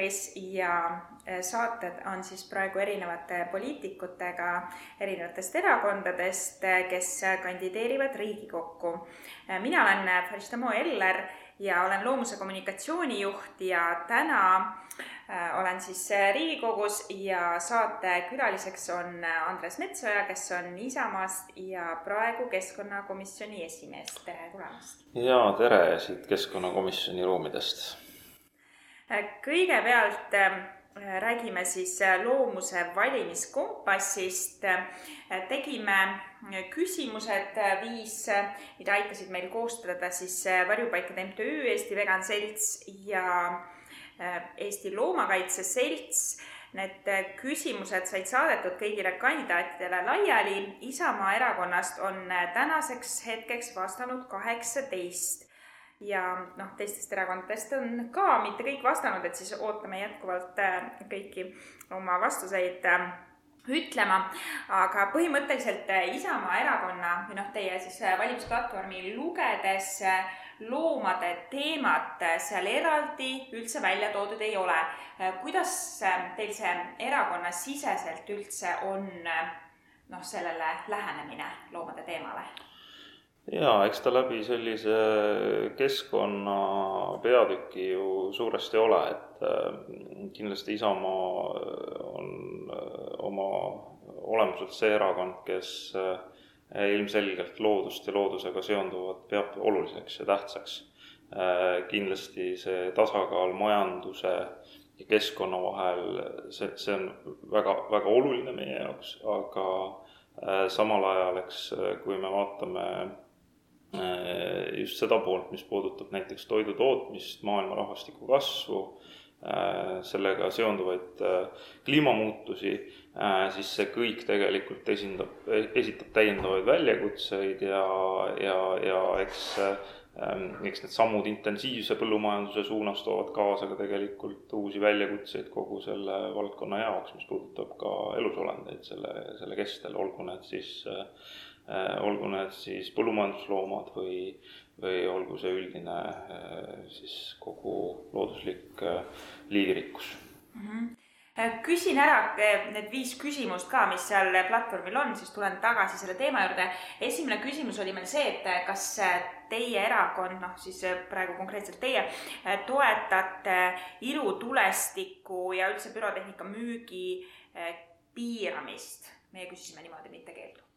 eetris ja äh, saated on siis praegu erinevate poliitikutega erinevatest erakondadest, kes kandideerivad Riigikokku. mina olen Faristamo Eller ja olen loomuse kommunikatsioonijuht ja täna olen siis Riigikogus ja saate külaliseks on Andres Metsoja, kes on Isamaast ja praegu keskkonnakomisjoni esimees. tere tulemast! ja tere siit keskkonnakomisjoni ruumidest! Kõigepealt räägime siis loomuse valimiskompassist. tegime küsimused viis, mida aitasid meil koostada siis Varjupaikade MTÜ, Eesti Vegan Selts ja Eesti Loomakaitse Selts. Need küsimused said saadetud kõigile kandidaatidele laiali. Isamaa erakonnast on tänaseks hetkeks vastanud kaheksateist ja noh, teistest erakondadest on ka mitte kõik vastanud, et siis ootame jätkuvalt äh, kõiki oma vastuseid äh, ütlema, aga põhimõtteliselt äh, Isamaa erakonna või noh, teie siis valimisplatvormi lugedes loomade teemat seal eraldi üldse välja toodud ei ole. kuidas teil see erakonnasiseselt üldse on noh, sellele lähenemine loomade teemale? Jaa, eks ta läbi sellise keskkonna peatüki ju suuresti ole, et äh, kindlasti Isamaa on äh, oma olemuselt see erakond, kes äh, ilmselgelt loodust ja loodusega seonduvat peab oluliseks ja tähtsaks. kindlasti see tasakaal majanduse ja keskkonna vahel, see, see on väga, väga oluline meie jaoks, aga samal ajal, eks, kui me vaatame Äh, just seda poolt, mis puudutab näiteks toidu tootmist, maailma rahvastiku kasvu, äh, sellega seonduvaid äh, kliimamuutusi, siis see kõik tegelikult esindab, esitab täiendavaid väljakutseid ja, ja, ja eks ähm, eks need sammud intensiivse põllumajanduse suunas toovad kaasa ka tegelikult uusi väljakutseid kogu selle valdkonna jaoks, mis puudutab ka elusolendeid selle, selle kestel, olgu need siis äh, Äh, olgu need siis põllumajandusloomad või, või olgu see üldine äh, siis kogu looduslik äh, liigirikkus mm. -hmm küsin ära need viis küsimust ka, mis seal platvormil on, siis tulen tagasi selle teema juurde. esimene küsimus oli meil see, et kas teie erakond, noh siis praegu konkreetselt teie, toetate ilutulestiku ja üldse pürotehnika müügi piiramist? meie küsisime niimoodi, mitte keeldu Äh,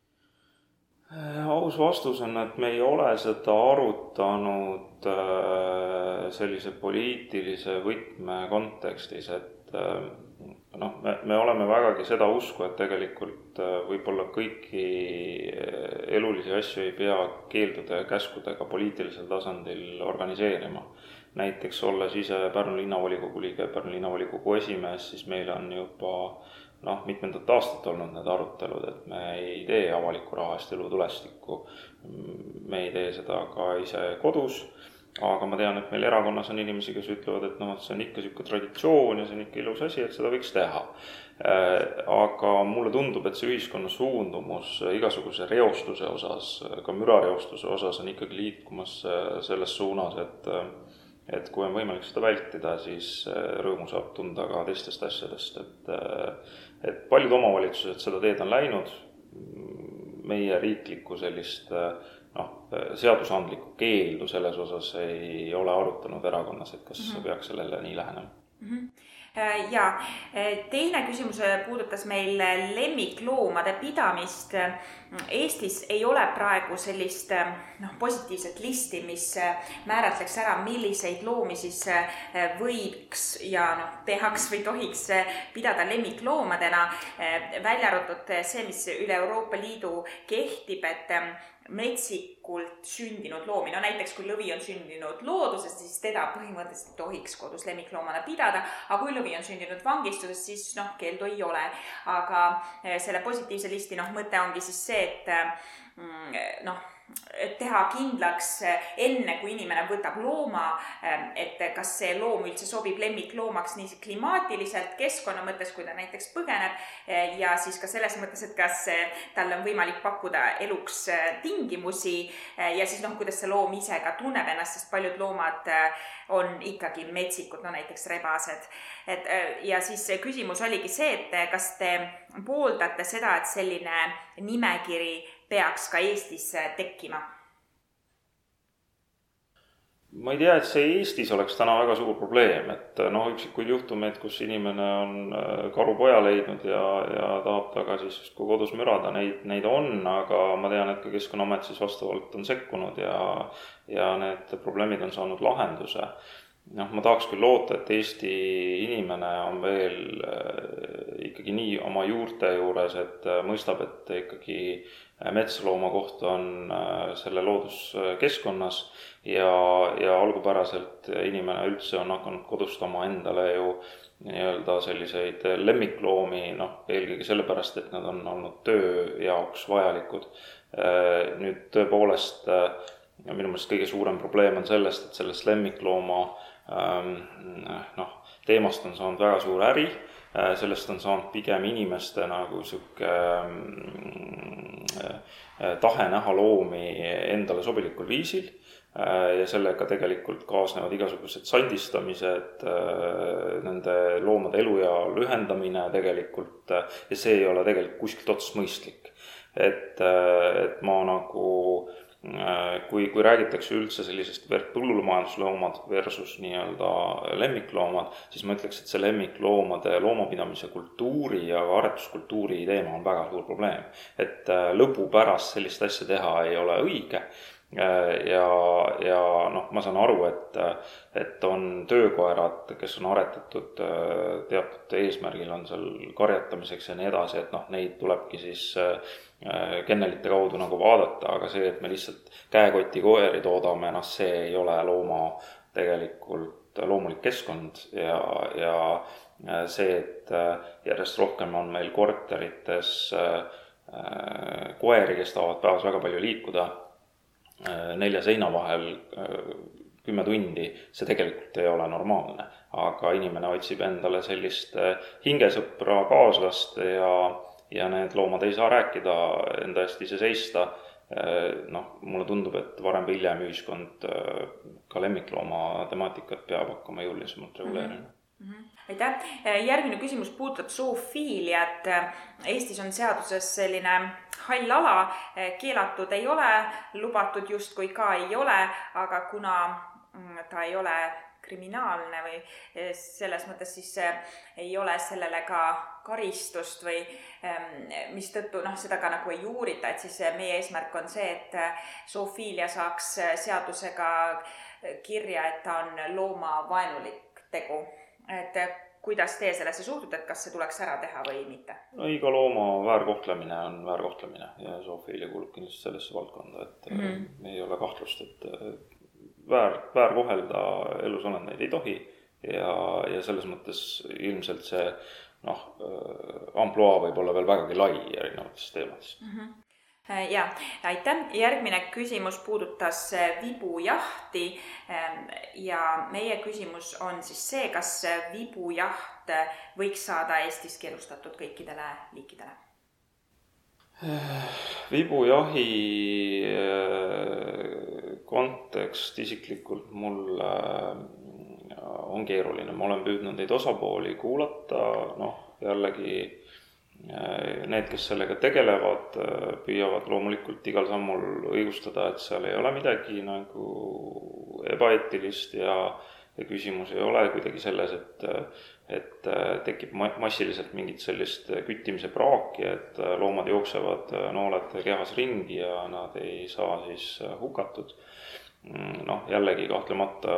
aus vastus on, et me ei ole seda arutanud äh, sellise poliitilise võtme kontekstis, et äh, noh, me, me oleme vägagi seda usku, et tegelikult võib-olla kõiki elulisi asju ei pea keeldude ja käskudega poliitilisel tasandil organiseerima. näiteks olles ise Pärnu linnavolikogu liige, Pärnu linnavolikogu esimees, siis meil on juba noh, mitmendat aastat olnud need arutelud, et me ei tee avaliku raha eest elutulestikku. me ei tee seda ka ise kodus, aga ma tean, et meil erakonnas on inimesi, kes ütlevad, et noh, et see on ikka niisugune traditsioon ja see on ikka ilus asi, et seda võiks teha. Aga mulle tundub, et see ühiskonna suundumus igasuguse reostuse osas, ka mürareostuse osas on ikkagi liikumas selles suunas, et et kui on võimalik seda vältida, siis rõõmu saab tunda ka teistest asjadest, et et paljud omavalitsused seda teed on läinud, meie riiklikku sellist noh, seadusandlikku keeldu selles osas ei ole arutanud erakonnas, et kas mm -hmm. peaks sellele nii lähenema ja äh, teine küsimus äh, puudutas meil lemmikloomade pidamist. Eestis ei ole praegu sellist noh, positiivset listi, mis määratleks ära, milliseid loomi siis võiks ja noh, tehaks või tohiks pidada lemmikloomadena. välja arvatud see, mis üle Euroopa Liidu kehtib, et metsikult sündinud loomi, no näiteks kui lõvi on sündinud looduses, siis teda põhimõtteliselt tohiks kodus lemmikloomana pidada, aga kui lõvi on sündinud vangistuses, siis noh, keeldu ei ole. aga eh, selle positiivse listi noh, mõte ongi siis see, et mm, noh, teha kindlaks enne, kui inimene võtab looma, et kas see loom üldse sobib lemmikloomaks nii klimaatiliselt, keskkonna mõttes, kui ta näiteks põgeneb, ja siis ka selles mõttes, et kas talle on võimalik pakkuda eluks tingimusi ja siis noh, kuidas see loom ise ka tunneb ennast, sest paljud loomad on ikkagi metsikud, no näiteks rebased. et ja siis küsimus oligi see, et kas te pooldate seda, et selline nimekiri peaks ka Eestis tekkima? ma ei tea, et see Eestis oleks täna väga suur probleem, et noh, üksikuid juhtumeid, kus inimene on äh, karupoja leidnud ja, ja tahab taga siis justkui kodus mürada, neid, neid on, aga ma tean, et ka Keskkonnaamet siis vastavalt on sekkunud ja ja need probleemid on saanud lahenduse noh, ma tahaks küll loota, et Eesti inimene on veel äh, ikkagi nii oma juurte juures, et äh, mõistab, et ikkagi äh, metslooma koht on selle looduskeskkonnas ja, ja algupäraselt inimene üldse on hakanud kodustama endale ju nii-öelda selliseid lemmikloomi, noh, eelkõige sellepärast, et nad on olnud töö jaoks vajalikud. nüüd tõepoolest minu meelest kõige suurem probleem on sellest, et sellest lemmiklooma Ähm, noh, teemast on saanud väga suur äri, äh, sellest on saanud pigem inimeste nagu sihuke ähm, äh, tahe näha loomi endale sobilikul viisil äh, ja sellega tegelikult kaasnevad igasugused sandistamised, nende loomade eluea lühendamine tegelikult ja see ei ole tegelikult kuskilt otsast mõistlik. et, et ma nagu Äh, kui, kui räägitakse üldse sellisest põllumajandusloomad versus nii-öelda lemmikloomad, siis ma ütleks, et see lemmikloomade loomapidamise kultuuri ja aretuskultuuri teema on väga suur probleem. et äh, lõbu pärast sellist asja teha ei ole õige Äh, ja, ja noh, ma saan aru, et, et on töökoerad, kes on aretatud äh, teatud eesmärgil, on seal karjatamiseks ja nii edasi, et noh, neid tulebki siis äh, kennelite kaudu nagu vaadata, aga see, et me lihtsalt käekoti koeri toodame, noh, see ei ole looma tegelikult loomulik keskkond ja, ja see, et järjest rohkem on meil korterites koeri, kes tahavad päevas väga palju liikuda Äh, nelja seina vahel äh, kümme tundi, see tegelikult ei ole normaalne. aga inimene otsib endale sellist äh, hingesõpra, kaaslast ja, ja need loomad ei saa rääkida enda eest ise seista. noh, mulle tundub, et varem või hiljem ühiskond ka lemmiklooma temaatikat peab hakkama jõulisemalt reguleerima mm. -hmm aitäh, järgmine küsimus puudutab zoofiiliat. Eestis on seaduses selline hall ala, keelatud ei ole, lubatud justkui ka ei ole, aga kuna mm, ta ei ole kriminaalne või eh, selles mõttes siis eh, ei ole sellele ka karistust või ehm, mistõttu noh, seda ka nagu ei uurita, et siis eh, meie eesmärk on see, et zoofiilia saaks seadusega kirja, et ta on loomavaenulik tegu et kuidas teie sellesse suhtute, et kas see tuleks ära teha või mitte? no iga looma väärkohtlemine on väärkohtlemine ja zoofiilia kuulub kindlasti sellesse valdkonda, et mm -hmm. ei ole kahtlust, et väär, väärkohelda elusolendeid ei tohi ja, ja selles mõttes ilmselt see noh, ampluaa võib olla veel vägagi lai erinevatest teemadest mm. -hmm Äh, ja aitäh, järgmine küsimus puudutas äh, vibujahti. Ähm, ja meie küsimus on siis see, kas vibujaht äh, võiks saada Eestis keelustatud kõikidele liikidele? vibujahi kontekst isiklikult mul on keeruline, ma olen püüdnud neid osapooli kuulata, noh, jällegi Need, kes sellega tegelevad, püüavad loomulikult igal sammul õigustada, et seal ei ole midagi nagu ebaeetilist ja, ja küsimus ei ole kuidagi selles, et, et tekib massiliselt mingit sellist küttimise praaki, et loomad jooksevad nooled kehas ringi ja nad ei saa siis hukatud. Noh, jällegi kahtlemata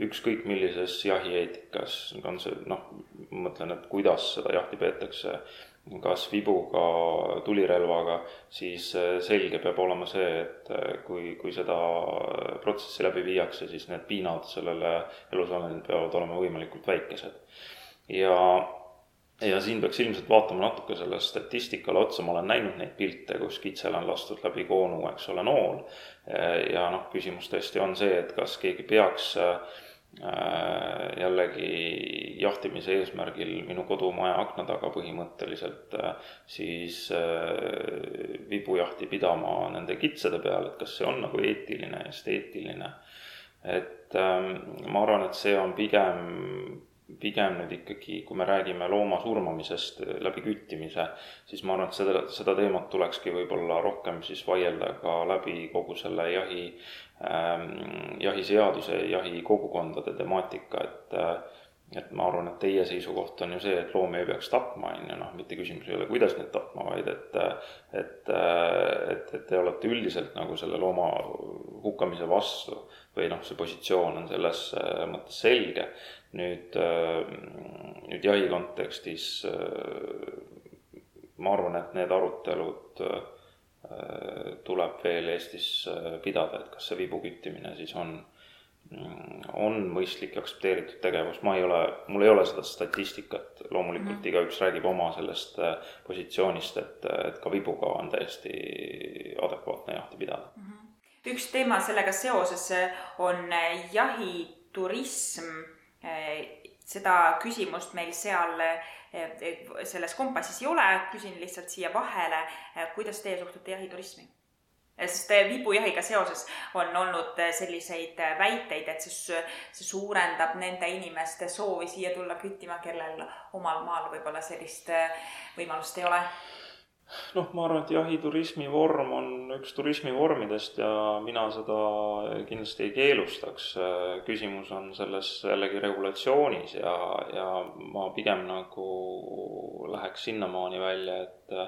ükskõik millises jahieetikas on see noh, ma mõtlen, et kuidas seda jahti peetakse kas vibuga, tulirelvaga, siis äh, selge peab olema see, et äh, kui, kui seda protsessi läbi viiakse, siis need piinad sellele elusolendile peavad olema võimalikult väikesed. ja ja siin peaks ilmselt vaatama natuke sellele statistikale otsa, ma olen näinud neid pilte, kus kitsel on lastud läbi koonu, eks ole, nool. ja noh, küsimus tõesti on see, et kas keegi peaks äh, jällegi jahtimise eesmärgil minu kodumaja akna taga põhimõtteliselt äh, siis äh, vibujahti pidama nende kitsede peal, et kas see on nagu eetiline, esteetiline. et ähm, ma arvan, et see on pigem pigem nüüd ikkagi, kui me räägime looma surmamisest läbi küttimise, siis ma arvan, et seda, seda teemat tulekski võib-olla rohkem siis vaielda ka läbi kogu selle jahi ähm,, jahiseaduse, jahikogukondade temaatika, et et ma arvan, et teie seisukoht on ju see, et loomi ei peaks tapma, on ju, noh, mitte küsimus ei ole, kuidas neid tapma, vaid et et, et, et te olete üldiselt nagu selle looma hukkamise vastu või noh, see positsioon on selles mõttes selge nüüd, äh, nüüd jahi kontekstis äh, ma arvan, et need arutelud äh, tuleb veel Eestis pidada, et kas see vibu küttimine siis on, mm, on mõistlik ja aktsepteeritud tegevus, ma ei ole, mul ei ole seda statistikat, loomulikult mm -hmm. igaüks räägib oma sellest positsioonist, et, et ka vibuga on täiesti adekvaatne jahti pidada mm. -hmm. Üks teema sellega seoses on jahiturism. Eh, seda küsimust meil seal eh, selles kompassis ei ole, küsin lihtsalt siia vahele, eh, kuidas teie suhtute jahiturismi? sest vibujahiga seoses on olnud selliseid väiteid, et see, see suurendab nende inimeste soovi siia tulla küttima, kellel omal maal võib-olla sellist võimalust ei ole noh, ma arvan, et jahiturismi vorm on üks turismivormidest ja mina seda kindlasti ei keelustaks. küsimus on selles jällegi regulatsioonis ja, ja ma pigem nagu läheks sinnamaani välja, et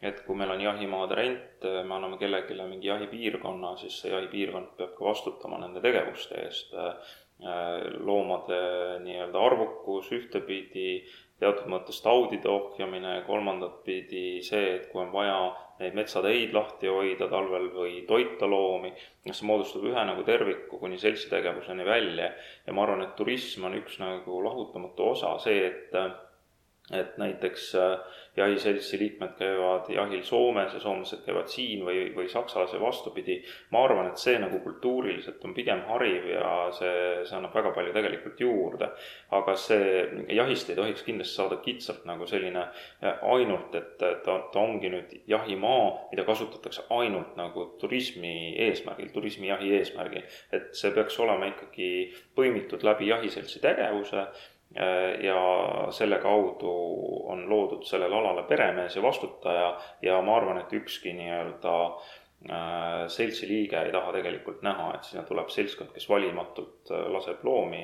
et kui meil on jahimaade rent, me anname kellelegi mingi jahipiirkonna, siis see jahipiirkond peab ka vastutama nende tegevuste eest loomade nii-öelda arvukus ühtepidi, teatud mõttes taudide ohjamine ja kolmandat pidi see, et kui on vaja neid metsateid lahti hoida talvel või toita loomi, see moodustab ühe nagu terviku kuni seltsitegevuseni välja. Ja ma arvan, et turism on üks nagu lahutamatu osa, see, et et näiteks äh, jahiseltsi liikmed käivad jahil Soomes ja soomlased käivad siin või, või Saksas ja vastupidi. ma arvan, et see nagu kultuuriliselt on pigem hariv ja see, see annab väga palju tegelikult juurde. aga see, jahist ei tohiks kindlasti saada kitsalt nagu selline äh, ainult, et ta, ta ongi nüüd jahimaa, mida kasutatakse ainult nagu turismi eesmärgil, turismijahi eesmärgil. et see peaks olema ikkagi põimitud läbi jahiseltsi tegevuse ja selle kaudu on loodud sellele alale peremees ja vastutaja ja ma arvan, et ükski nii-öelda äh, seltsi liige ei taha tegelikult näha, et sinna tuleb seltskond, kes valimatult äh, laseb loomi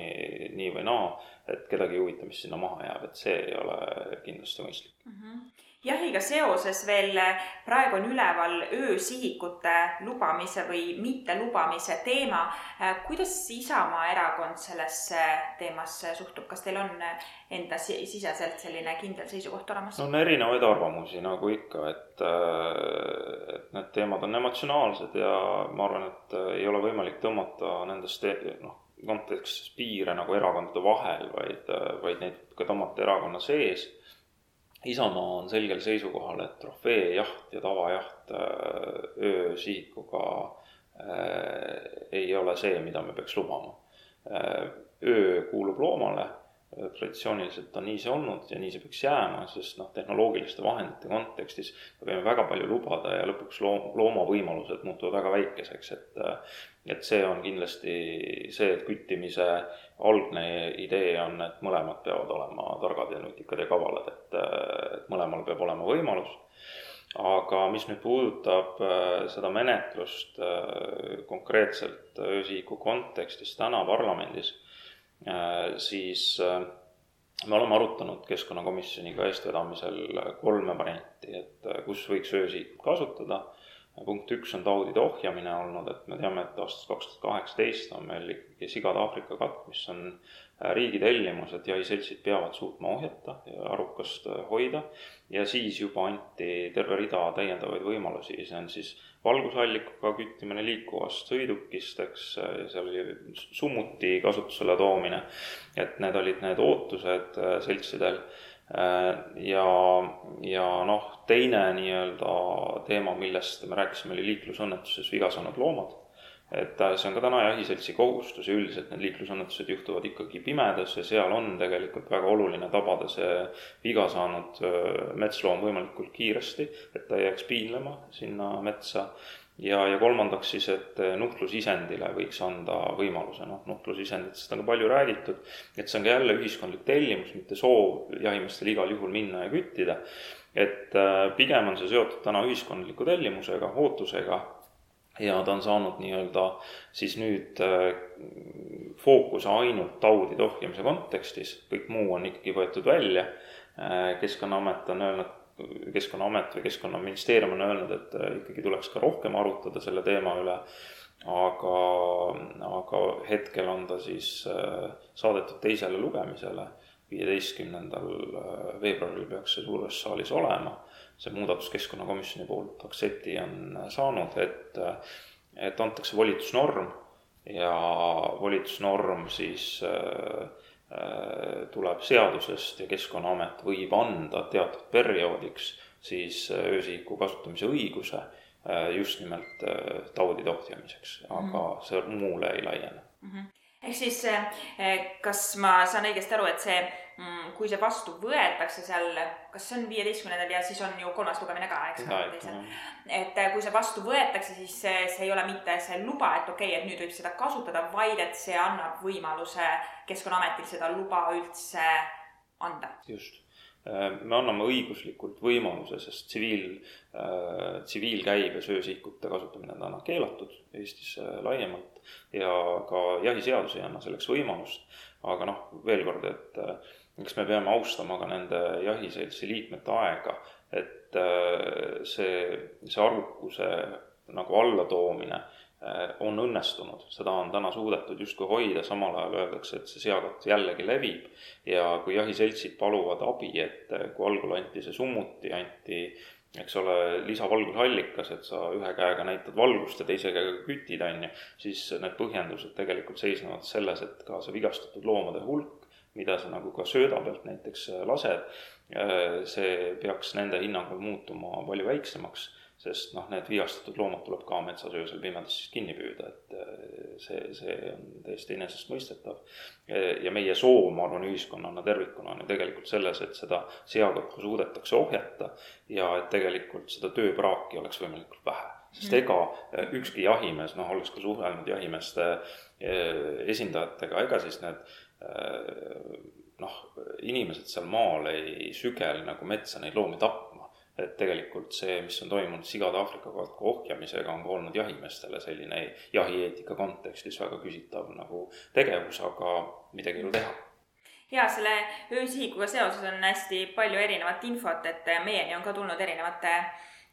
nii või naa, et kedagi ei huvita, mis sinna maha jääb, et see ei ole kindlasti mõistlik mm. -hmm jahiga seoses veel praegu on üleval öösihikute lubamise või mittelubamise teema. kuidas Isamaa erakond sellesse teemasse suhtub, kas teil on enda siseselt selline kindel seisukoht olemas? on erinevaid arvamusi, nagu ikka, et, et need teemad on emotsionaalsed ja ma arvan, et ei ole võimalik tõmmata nendest noh, kontekstis piire nagu erakondade vahel, vaid, vaid neid ka tõmmata erakonna sees Isamaa on selgel seisukohal, et trofeejaht ja tavajaht äh, öösihikuga äh, ei ole see, mida me peaks lubama. Äh, öö kuulub loomale, traditsiooniliselt on nii see olnud ja nii see peaks jääma, sest noh, tehnoloogiliste vahendite kontekstis me võime väga palju lubada ja lõpuks loom, looma võimalused muutuvad väga väikeseks, et et see on kindlasti see, et küttimise algne idee on, et mõlemad peavad olema targad ja nutikad ja kavalad, et, et mõlemal peab olema võimalus. aga mis nüüd puudutab äh, seda menetlust äh, konkreetselt öösihiku kontekstis täna parlamendis, siis me oleme arutanud Keskkonnakomisjoniga eestvedamisel kolme varianti, et kus võiks öösihikut kasutada punkt üks on taudide ohjamine olnud, et me teame, et aastast kaks tuhat kaheksateist on meil ikkagi sigade Aafrika katk, mis on äh, riigi tellimus, et jahiseltsid peavad suutma ohjata ja arukast äh, hoida. ja siis juba anti terve rida täiendavaid võimalusi, see on siis valgusallikuga küttimine liikuvast sõidukist, eks, seal oli summuti kasutusele toomine. et need olid need ootused äh, seltsidel ja, ja noh, teine nii-öelda teema, millest me rääkisime, oli liiklusõnnetuses viga saanud loomad et äh, see on ka täna jahiseltsi kohustus ja üldiselt need liiklusõnnetused juhtuvad ikkagi pimedas ja seal on tegelikult väga oluline tabada see viga saanud äh, metsloom võimalikult kiiresti, et ta ei jääks piinlema sinna metsa. Ja, ja kolmandaks siis, et äh, nuhtlusisendile võiks anda võimaluse, noh, nuhtlusisenditest on ka palju räägitud, et see on ka jälle ühiskondlik tellimus, mitte soov jahimeestel igal juhul minna ja küttida. et pigem on see seotud täna ühiskondliku tellimusega, ootusega ja ta on saanud nii-öelda siis nüüd äh, fookuse ainult taudide ohjamise kontekstis, kõik muu on ikkagi võetud välja. Keskkonnaamet on öelnud, keskkonnaamet või keskkonnaministeerium on öelnud, et äh, ikkagi tuleks ka rohkem arutada selle teema üle. aga, aga hetkel on ta siis saadetud teisele lugemisele. viieteistkümnendal veebruaril peaks see suures saalis olema see muudatus Keskkonnakomisjoni poolt aktsepti on saanud, et, et antakse volitusnorm ja volitusnorm siis äh, tuleb seadusest ja Keskkonnaamet võib anda teatud perioodiks siis öösihiku kasutamise õiguse äh, just nimelt äh, taudide ohjamiseks, aga mhm. see muule ei laiene mm. -hmm. Ehk siis kas ma saan õigesti aru, et see Mm, kui see vastu võetakse seal, kas see on viieteistkümnendal ja siis on ju kolmas lugemine ka, eks ole. et äh, kui see vastu võetakse, siis see, see ei ole mitte see luba, et okei okay,, et nüüd võib seda kasutada, vaid et see annab võimaluse Keskkonnaametil seda luba üldse anda. just me anname õiguslikult võimaluse, sest tsiviil äh,, tsiviilkäibes öösihikute kasutamine on täna keelatud Eestis äh, laiemalt ja ka jahiseadus ei anna selleks võimalust. aga noh, veel kord, et äh, eks me peame austama ka nende jahiseltsi liikmete aega, et äh, see, see arvukuse nagu allatoomine äh, on õnnestunud, seda on täna suudetud justkui hoida, samal ajal öeldakse, et see seakott jällegi levib. ja kui jahiseltsid paluvad abi, et äh, kui algul anti see summuti, anti eks ole, lisavalgusallikas, et sa ühe käega näitad valgust ja teise käega kütid, on ju, siis need põhjendused tegelikult seisnevad selles, et ka see vigastatud loomade hulk mida sa nagu ka sööda pealt näiteks äh, lased, äh, see peaks nende hinnangul muutuma palju väiksemaks, sest noh, need vigastatud loomad tuleb ka metsas öösel pimedas siis kinni püüda, et äh, see, see on täiesti enesestmõistetav. ja meie soov, ma arvan, ühiskonnana tervikuna on ju tegelikult selles, et seda seakõrku suudetakse ohjata ja et tegelikult seda tööpraaki oleks võimalikult vähe sest mm. ega ükski jahimees, noh, olles ka suhelnud jahimeeste esindajatega, ega siis need noh, inimesed seal maal ei sügel nagu metsa neid loomi tapma. Et tegelikult see, mis on toimunud sigade Aafrika katku ohjamisega, on ka olnud jahimeestele selline jahieetika kontekstis väga küsitav nagu tegevus, aga midagi ei ole teha. Ja selle öösihikuga seoses on hästi palju erinevat infot, et meieni on ka tulnud erinevate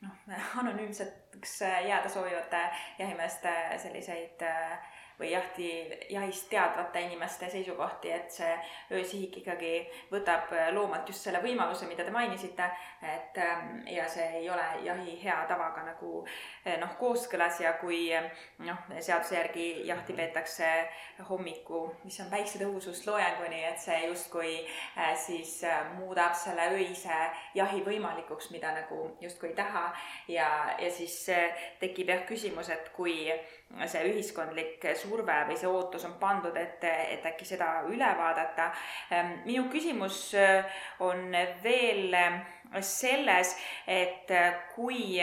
noh, anonüümseks jääda soovivate jahimeeste selliseid äh, või jahti, jahist teadvate inimeste seisukohti, et see öösihik ikkagi võtab loomalt just selle võimaluse, mida te mainisite, et ähm, ja see ei ole jahi hea tavaga nagu eh, noh, kooskõlas ja kui noh, seaduse järgi jahti peetakse hommiku, mis on päiksetõusust loenguni, et see justkui äh, siis äh, muudab selle öise jahi võimalikuks, mida nagu justkui ei taha. Ja, ja siis tekib jah küsimus, et kui see ühiskondlik surve või see ootus on pandud, et, et äkki seda üle vaadata. Ehm, minu küsimus äh, on veel äh, selles, et äh, kui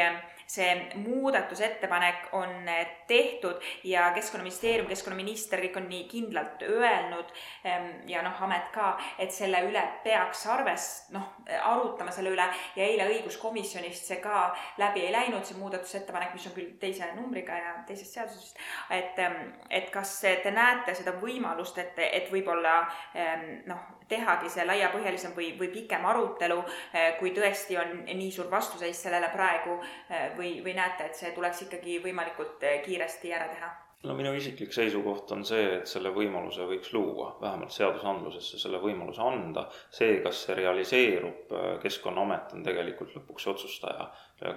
see muudatusettepanek on tehtud ja Keskkonnaministeerium, keskkonnaminister, kõik on nii kindlalt öelnud ehm, ja noh, amet ka, et selle üle peaks arves-, noh, arutama selle üle. Ja eile õiguskomisjonist see ka läbi ei läinud, see muudatusettepanek, mis on küll teise numbriga ja teisest seadusest, et, ehm, et kas te näete seda võimalust, et, et võib-olla ehm, noh, tehagi see laiapõhjalisem või, või pikem arutelu, eh, kui tõesti on nii suur vastuseis sellele praegu eh, või, või näete, et see tuleks ikkagi võimalikult eh, kiiresti ära teha? no minu isiklik seisukoht on see, et selle võimaluse võiks luua, vähemalt seadusandlusesse selle võimaluse anda. see, kas see realiseerub, Keskkonnaamet on tegelikult lõpuks otsustaja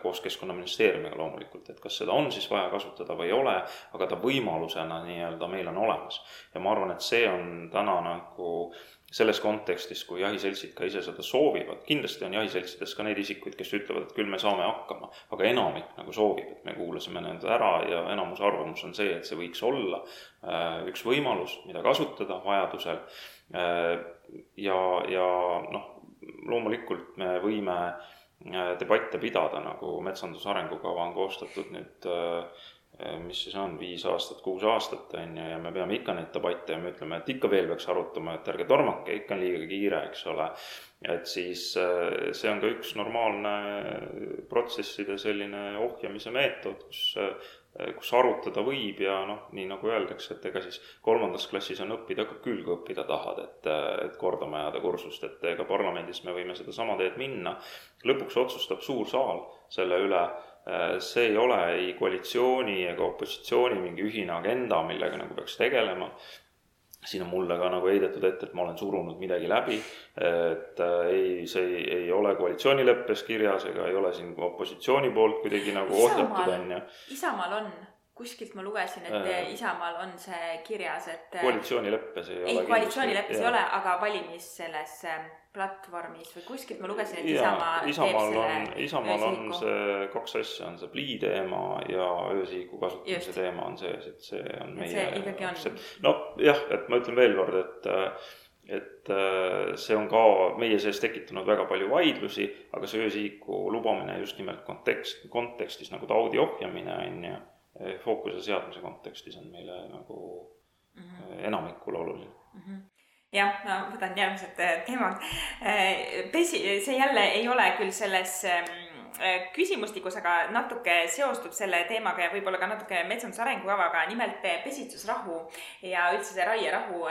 koos Keskkonnaministeeriumiga loomulikult, et kas seda on siis vaja kasutada või ei ole, aga ta võimalusena nii-öelda meil on olemas. ja ma arvan, et see on täna nagu selles kontekstis, kui jahiseltsid ka ise seda soovivad, kindlasti on jahiseltsides ka neid isikuid, kes ütlevad, et küll me saame hakkama, aga enamik nagu soovib, et me kuulasime nende ära ja enamuse arvamus on see, et see võiks olla äh, üks võimalus, mida kasutada vajadusel. Äh, ja, ja noh, loomulikult me võime debatte pidada, nagu metsanduse arengukava on koostatud nüüd äh, Äh, mis siis on, viis aastat, kuus aastat, on ju, ja me peame ikka neid debatte ja me ütleme, et ikka veel peaks arutama, et ärge tormake, ikka on liiga kiire, eks ole. et siis äh, see on ka üks normaalne protsesside selline ohjamise meetod, kus äh, kus arutada võib ja noh, nii nagu öeldakse, et ega siis kolmandas klassis on õppida ka küll, kui õppida tahad, et, et kordama jääda kursust, et ega parlamendis me võime sedasama teed minna. lõpuks otsustab suur saal selle üle Äh, see ei ole ei koalitsiooni ega opositsiooni mingi ühine agenda, millega nagu peaks tegelema. siin on mulle ka nagu heidetud ette, et ma olen surunud midagi läbi, et äh, ei, see ei, ei ole koalitsioonileppes kirjas ega ei ole siin opositsiooni poolt kuidagi nagu ohjatud, on ju. Isamaal on kuskilt ma lugesin, et äh, Isamaal on see kirjas, et koalitsioonileppes ei, ei ole. ei, koalitsioonileppes ei ole, aga valimis selles platvormis või kuskilt ma lugesin, et Isamaa Isamaal on, Isamaal on see kaks asja, on see plii teema ja öösihiku kasutamise Just. teema on sees, et see on et meie. see ikkagi on. nojah, et ma ütlen veel kord, et et see on ka meie sees tekitanud väga palju vaidlusi, aga see öösihiku lubamine just nimelt kontekst, kontekstis nagu taudi ohjamine on ju, fookuse seadmise kontekstis on meile nagu mm -hmm. enamikule oluline mm. -hmm jah, ma võtan järgmised äh, teemad. Äh, pesi, see jälle ei ole küll selles ähm, äh, küsimustikus, aga natuke seostub selle teemaga ja võib-olla ka natuke metsanduse arengukavaga, nimelt pesitsusrahu ja üldse see raierahu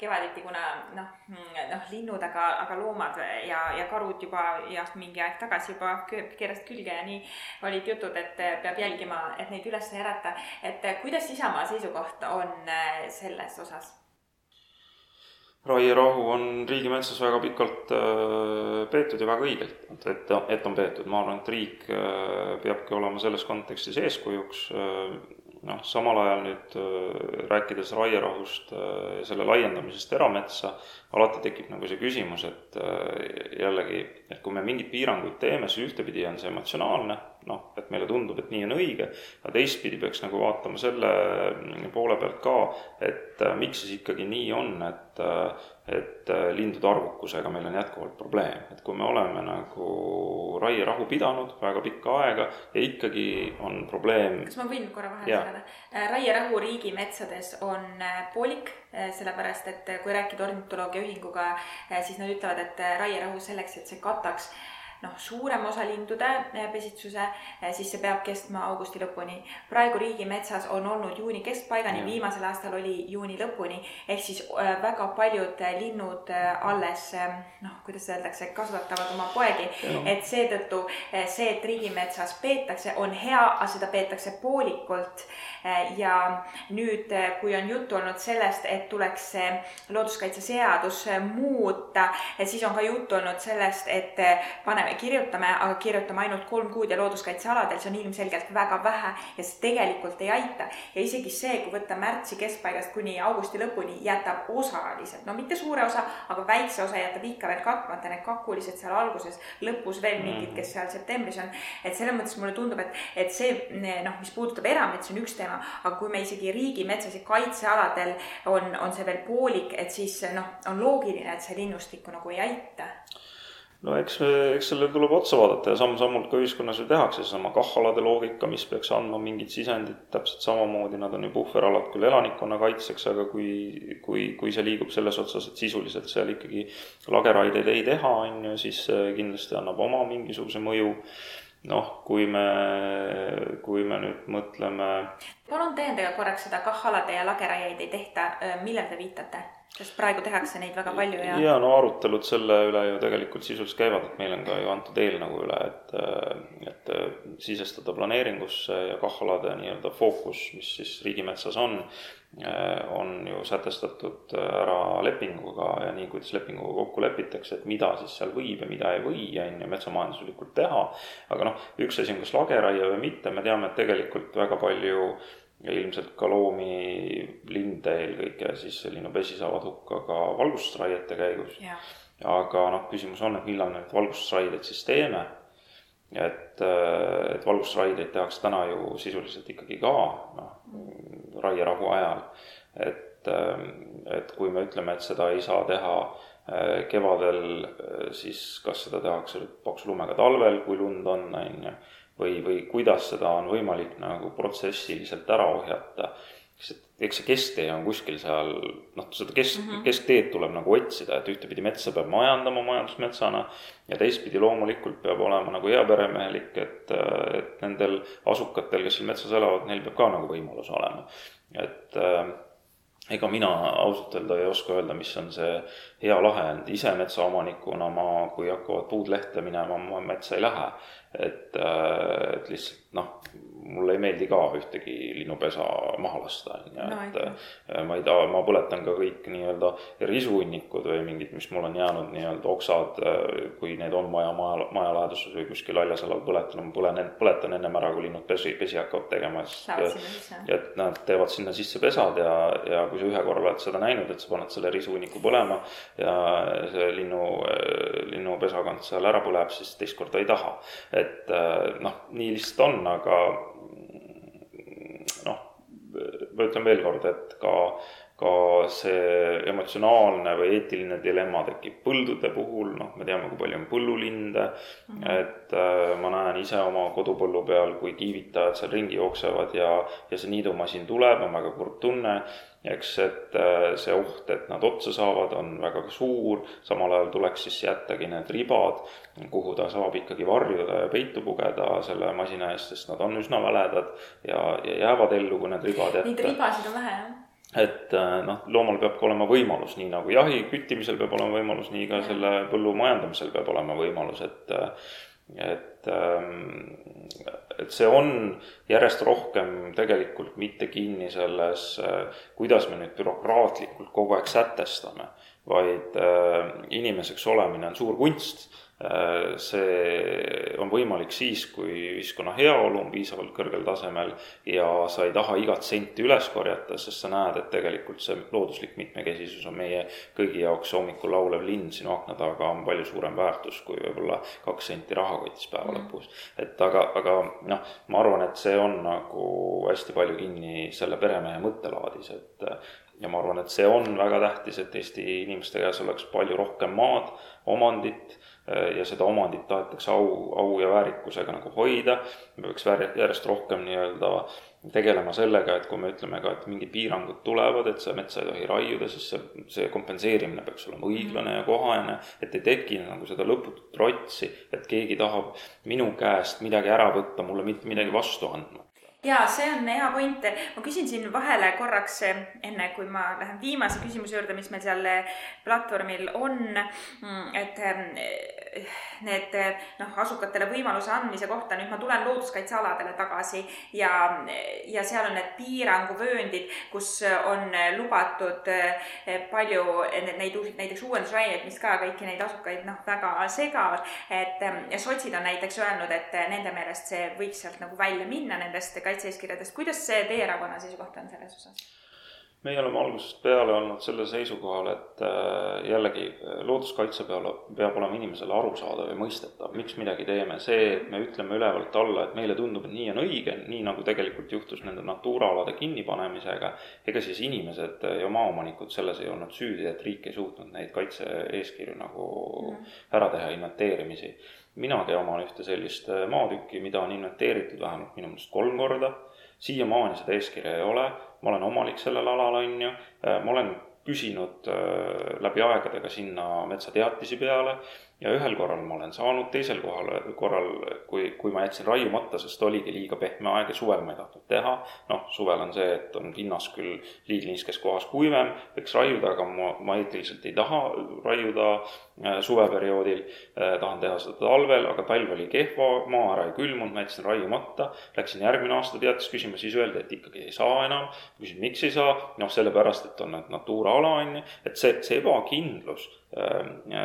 kevaditi, kuna noh, mm, noh, linnud, aga, aga loomad ja, ja karud juba jah, mingi aeg tagasi juba keerasid külge ja nii olid jutud, et peab jälgima, et neid üles ei ärata. et kuidas Isamaa seisukoht on selles osas? Raierahu on riigimetsas väga pikalt äh, peetud ja väga õigelt, et, et on peetud, ma arvan, et riik äh, peabki olema selles kontekstis eeskujuks. Äh, noh, samal ajal nüüd rääkides raierahust ja selle laiendamisest erametsa, alati tekib nagu see küsimus, et jällegi, et kui me mingeid piiranguid teeme, siis ühtepidi on see emotsionaalne, noh, et meile tundub, et nii on õige, aga teistpidi peaks nagu vaatama selle poole pealt ka, et miks siis ikkagi nii on, et et äh, lindude arvukusega meil on jätkuvalt probleem, et kui me oleme nagu raierahu pidanud väga pikka aega ja ikkagi on probleem. kas ma võin korra vahele segada? Äh, raierahu riigimetsades on äh, poolik, sellepärast et kui rääkida ornitoloogia ühinguga, siis nad ütlevad, et raierahu selleks, et see kataks noh, suurem osa lindude eh, pesitsuse, eh, siis see peab kestma augusti lõpuni. praegu riigimetsas on olnud juuni keskpaigani, viimasel aastal oli juuni lõpuni, ehk siis eh, väga paljud linnud alles noh, kuidas öeldakse, kasvatavad oma poegi. et seetõttu see, et riigimetsas peetakse, on hea, aga seda peetakse poolikult. ja nüüd, kui on juttu olnud sellest, et tuleks looduskaitseseadus muuta, siis on ka juttu olnud sellest, et paneme kirjutame, aga kirjutame ainult kolm kuud ja looduskaitsealadel, see on ilmselgelt väga vähe ja see tegelikult ei aita. ja isegi see, kui võtta märtsi keskpaigast kuni augusti lõpuni, jätab osaliselt, no mitte suure osa, aga väikse osa jätab ikka veel katmata, need kakulised seal alguses, lõpus veel mingid, kes seal septembris on. et selles mõttes mulle tundub, et, et see noh, mis puudutab erametsi, on üks teema, aga kui me isegi riigimetsas ja kaitsealadel on, on see veel poolik, et siis noh, on loogiline, et see linnustikku nagu ei aita no eks, eks sellele tuleb otsa vaadata ja samm-sammult ka ühiskonnas ju tehakse seesama KAH-alade loogika, mis peaks andma mingit sisendit, täpselt samamoodi nad on ju puhveralad küll elanikkonna kaitseks, aga kui, kui, kui see liigub selles otsas, et sisuliselt seal ikkagi lageraideid ei teha, on ju, siis see kindlasti annab oma mingisuguse mõju noh, kui me, kui me nüüd mõtleme. palun täiendage korraks seda KAH-alade ja lageraieid ei tehta, millele te viitate? sest praegu tehakse neid väga palju ja. ja no arutelud selle üle ju tegelikult sisuliselt käivad, et meil on ka ju antud eelnõu üle, et, et sisestada planeeringusse ja KAH-alade nii-öelda fookus, mis siis riigimetsas on, on ju sätestatud ära lepinguga ja nii, kuidas lepinguga kokku lepitakse, et mida siis seal võib ja mida ei või, on ju, metsamajanduslikult teha. aga noh, üks asi on kas lageraie või mitte, me teame, et tegelikult väga palju ja ilmselt ka loomi, linde eelkõige, siis linnupesi saavad hukka ka valgustusraiete käigus. aga noh, küsimus on, et millal me need valgustusraided siis teeme. et, et valgustusraideid tehakse täna ju sisuliselt ikkagi ka noh, raierahu ajal. et, et kui me ütleme, et seda ei saa teha äh, kevadel, äh, siis kas seda tehakse paksu lumega talvel, kui lund on, on ju või, või kuidas seda on võimalik nagu protsessiliselt ära ohjata. Sest eks see kesktee on kuskil seal, noh, seda kesk mm, -hmm. keskteed tuleb nagu otsida, et ühtepidi metsa peab majandama majandusmetsana ja teistpidi loomulikult peab olema nagu heaperemehelik, et, et nendel asukatel, kes seal metsas elavad, neil peab ka nagu võimalus olema. et äh, ega mina ausalt öelda ei oska öelda, mis on see hea lahend, ise metsaomanikuna ma, kui hakkavad puud lehte minema, ma metsa ei lähe et, äh, et lihtsalt noh, mulle ei meeldi ka ühtegi linnupesa maha lasta, on ju, et äh, ma ei taha, ma põletan ka kõik nii-öelda risuhunnikud või mingid, mis mul on jäänud nii-öelda oksad, kui need on maja, maja, maja läheduses või kuskil haljasalal põletan, ma põlen, põletan ennem ära, kui linnud pesi, pesi hakkavad tegema, sest et nad teevad sinna sisse pesad ja, ja kui sa ühe korra oled seda näinud, et sa paned selle risuhunniku põlema ja see linnu, linnupesakond seal ära põleb, siis teist korda ei taha. Et noh, nii lihtsalt on, aga noh, ma ütlen veel kord, et ka, ka see emotsionaalne või eetiline dilemma tekib põldude puhul, noh, me teame, kui palju on põllulinde mm, -hmm. et äh, ma näen ise oma kodupõllu peal, kui kiivitajad seal ringi jooksevad ja, ja see niidumasin tuleb, on väga kurb tunne eks, et äh, see oht, et nad otsa saavad, on väga suur, samal ajal tuleks siis jättagi need ribad, kuhu ta saab ikkagi varjuda ja peitu pugeda selle masina eest, sest nad on üsna väledad ja, ja jäävad ellu, kui need ribad jätta. Neid ribasid on vähe, jah. Et äh, noh, loomal peab ka olema võimalus, nii nagu jahi küttimisel peab olema võimalus, nii ka selle põllu majandamisel peab olema võimalus, et et, ähm, et see on järjest rohkem tegelikult mitte kinni selles, äh, kuidas me nüüd bürokraatlikult kogu aeg sätestame, vaid äh, inimeseks olemine on suur kunst see on võimalik siis, kui ühiskonna heaolu on piisavalt kõrgel tasemel ja sa ei taha igat senti üles korjata, sest sa näed, et tegelikult see looduslik mitmekesisus on meie kõigi jaoks hommikul laulev linn sinu akna taga on palju suurem väärtus kui võib-olla kaks senti rahakotis päeva mm. lõpus. et aga, aga noh, ma arvan, et see on nagu hästi palju kinni selle peremehe mõttelaadis, et ja ma arvan, et see on väga tähtis, et Eesti inimeste käes oleks palju rohkem maad, omandit Äh, ja seda omandit tahetakse au, au ja väärikusega nagu hoida. me peaks järjest rohkem nii-öelda tegelema sellega, et kui me ütleme ka, et mingid piirangud tulevad, et sa metsa ei tohi raiuda, siis see, see kompenseerimine peaks olema õiglane ja kohane, et ei teki nagu seda lõputut trotsi, et keegi tahab minu käest midagi ära võtta, mulle mitte midagi vastu andma jaa, see on hea point. ma küsin siin vahele korraks, enne kui ma lähen viimase küsimuse juurde, mis meil seal platvormil on, et need noh, asukatele võimaluse andmise kohta, nüüd ma tulen looduskaitsealadele tagasi ja, ja seal on need piiranguvööndid, kus on lubatud palju neid, näiteks uuendusraineid, mis ka kõiki neid asukaid noh, väga segavad. et ja sotsid on näiteks öelnud, et nende meelest see võiks sealt nagu välja minna nendest kaitse-eeskirjadest, kuidas see teie erakonna seisukoht on selles osas? Meie oleme algusest peale olnud sellel seisukohal, et äh, jällegi looduskaitse peale peab olema inimesele arusaadav ja mõistetav, miks midagi teeme. see, et me ütleme ülevalt alla, et meile tundub, et nii on õige, nii nagu tegelikult juhtus nende Natura alade kinnipanemisega, ega siis inimesed ja maaomanikud selles ei olnud süüdi, et riik ei suutnud neid kaitse-eeskirju nagu mm. ära teha, inventeerimisi minagi oman ühte sellist äh, maatükki, mida on inventeeritud vähemalt minu meelest kolm korda. Siiamaani seda eeskirja ei ole, ma olen omanik sellel alal, on ju, äh, ma olen küsinud äh, läbi aegadega sinna metsateatisi peale ja ühel korral ma olen saanud, teisel kohal, korral, kui, kui ma jätsin raiumata, sest oligi liiga pehme aeg ja suvel ma ei tahtnud teha, noh, suvel on see, et on pinnas küll liigniiskes kohas kuivem, võiks raiuda, aga ma, ma eetiliselt ei taha raiuda äh, suveperioodil. Eh,, tahan teha seda talvel, aga talv oli kehva, maa ära ei külmunud, ma jätsin raiumata, läksin järgmine aasta teatist küsima, siis öeldi, et ikkagi ei saa enam, küsin, miks ei saa, noh, sellepärast, et on need Natura ala, on ju, et see, see ebakindlus Äh,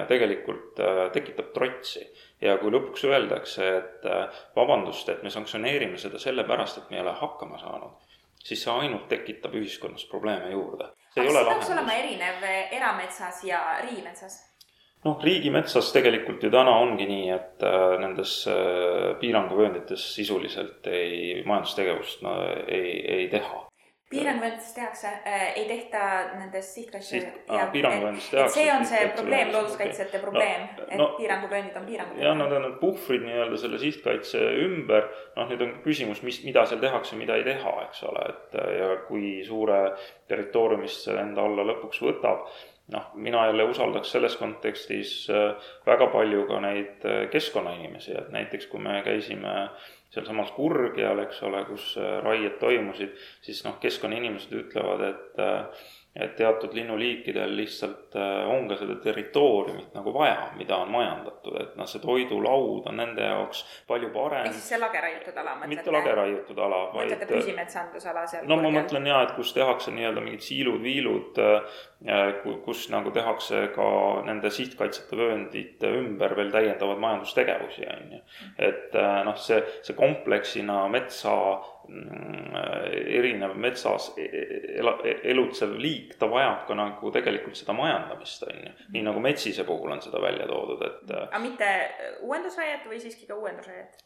tegelikult äh, tekitab trotsi. ja kui lõpuks öeldakse, et äh, vabandust, et me sanktsioneerime seda sellepärast, et me ei ole hakkama saanud, siis see ainult tekitab ühiskonnas probleeme juurde. aga kas see peaks olema erinev erametsas ja riigimetsas? noh, riigimetsas tegelikult ju täna ongi nii, et äh, nendes äh, piiranguvööndites sisuliselt ei, majandustegevust no, ei, ei teha piiranguvööndites tehakse äh,, ei tehta nendes sihtkaitse Siht, ah, piiranguvööndites tehakse. see on see probleem, looduskaitsjate probleem no,, et no, piiranguvööndid on piirangud. jah, nad on need puhvrid nii-öelda selle sihtkaitse ümber, noh, nüüd on küsimus, mis, mida seal tehakse, mida ei teha, eks ole, et ja kui suure territooriumist see enda alla lõpuks võtab noh, mina jälle usaldaks selles kontekstis äh, väga palju ka neid äh, keskkonnainimesi, et näiteks kui me käisime sealsamas Kurgjal, eks ole, kus äh, raied toimusid, siis noh, keskkonnainimesed ütlevad, et et teatud linnuliikidel lihtsalt on ka seda territooriumit nagu vaja, mida on majandatud, et noh, see toidulaud on nende jaoks palju parem. ehk siis see lageraiutud ala mõtlete? mitte lageraiutud ala, vaid. mõtlete püsimetsandusala seal? no ma mõtlen jaa, et kus tehakse nii-öelda mingid siilud-viilud, kus nagu tehakse ka nende sihtkaitsete vööndite ümber veel täiendavaid majandustegevusi, on ju. et äh, noh, see, see kompleksina metsa Mm, erinev metsas e-, e-, elutsev liik, ta vajab ka nagu tegelikult seda majandamist, on ju. nii nagu metsise puhul on seda välja toodud, et. aga mitte uuendusraiet või siiski ka uuendusraiet?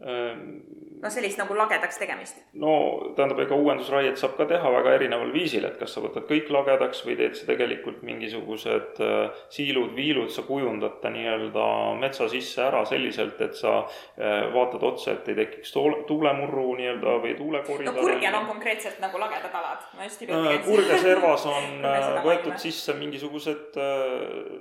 No sellist nagu lagedaks tegemist? no tähendab, ega uuendusraiet saab ka teha väga erineval viisil, et kas sa võtad kõik lagedaks või teed sa tegelikult mingisugused äh, siilud-viilud, sa kujundad ta nii-öelda metsa sisse ära selliselt, et sa äh, vaatad otsa, et ei tekiks tuule, tuulemurru nii-öelda või tuulekoridor. no Kurgjal on konkreetselt nagu lagedad alad, ma just hiljuti käisin. Kurgja servas on võetud sisse mingisugused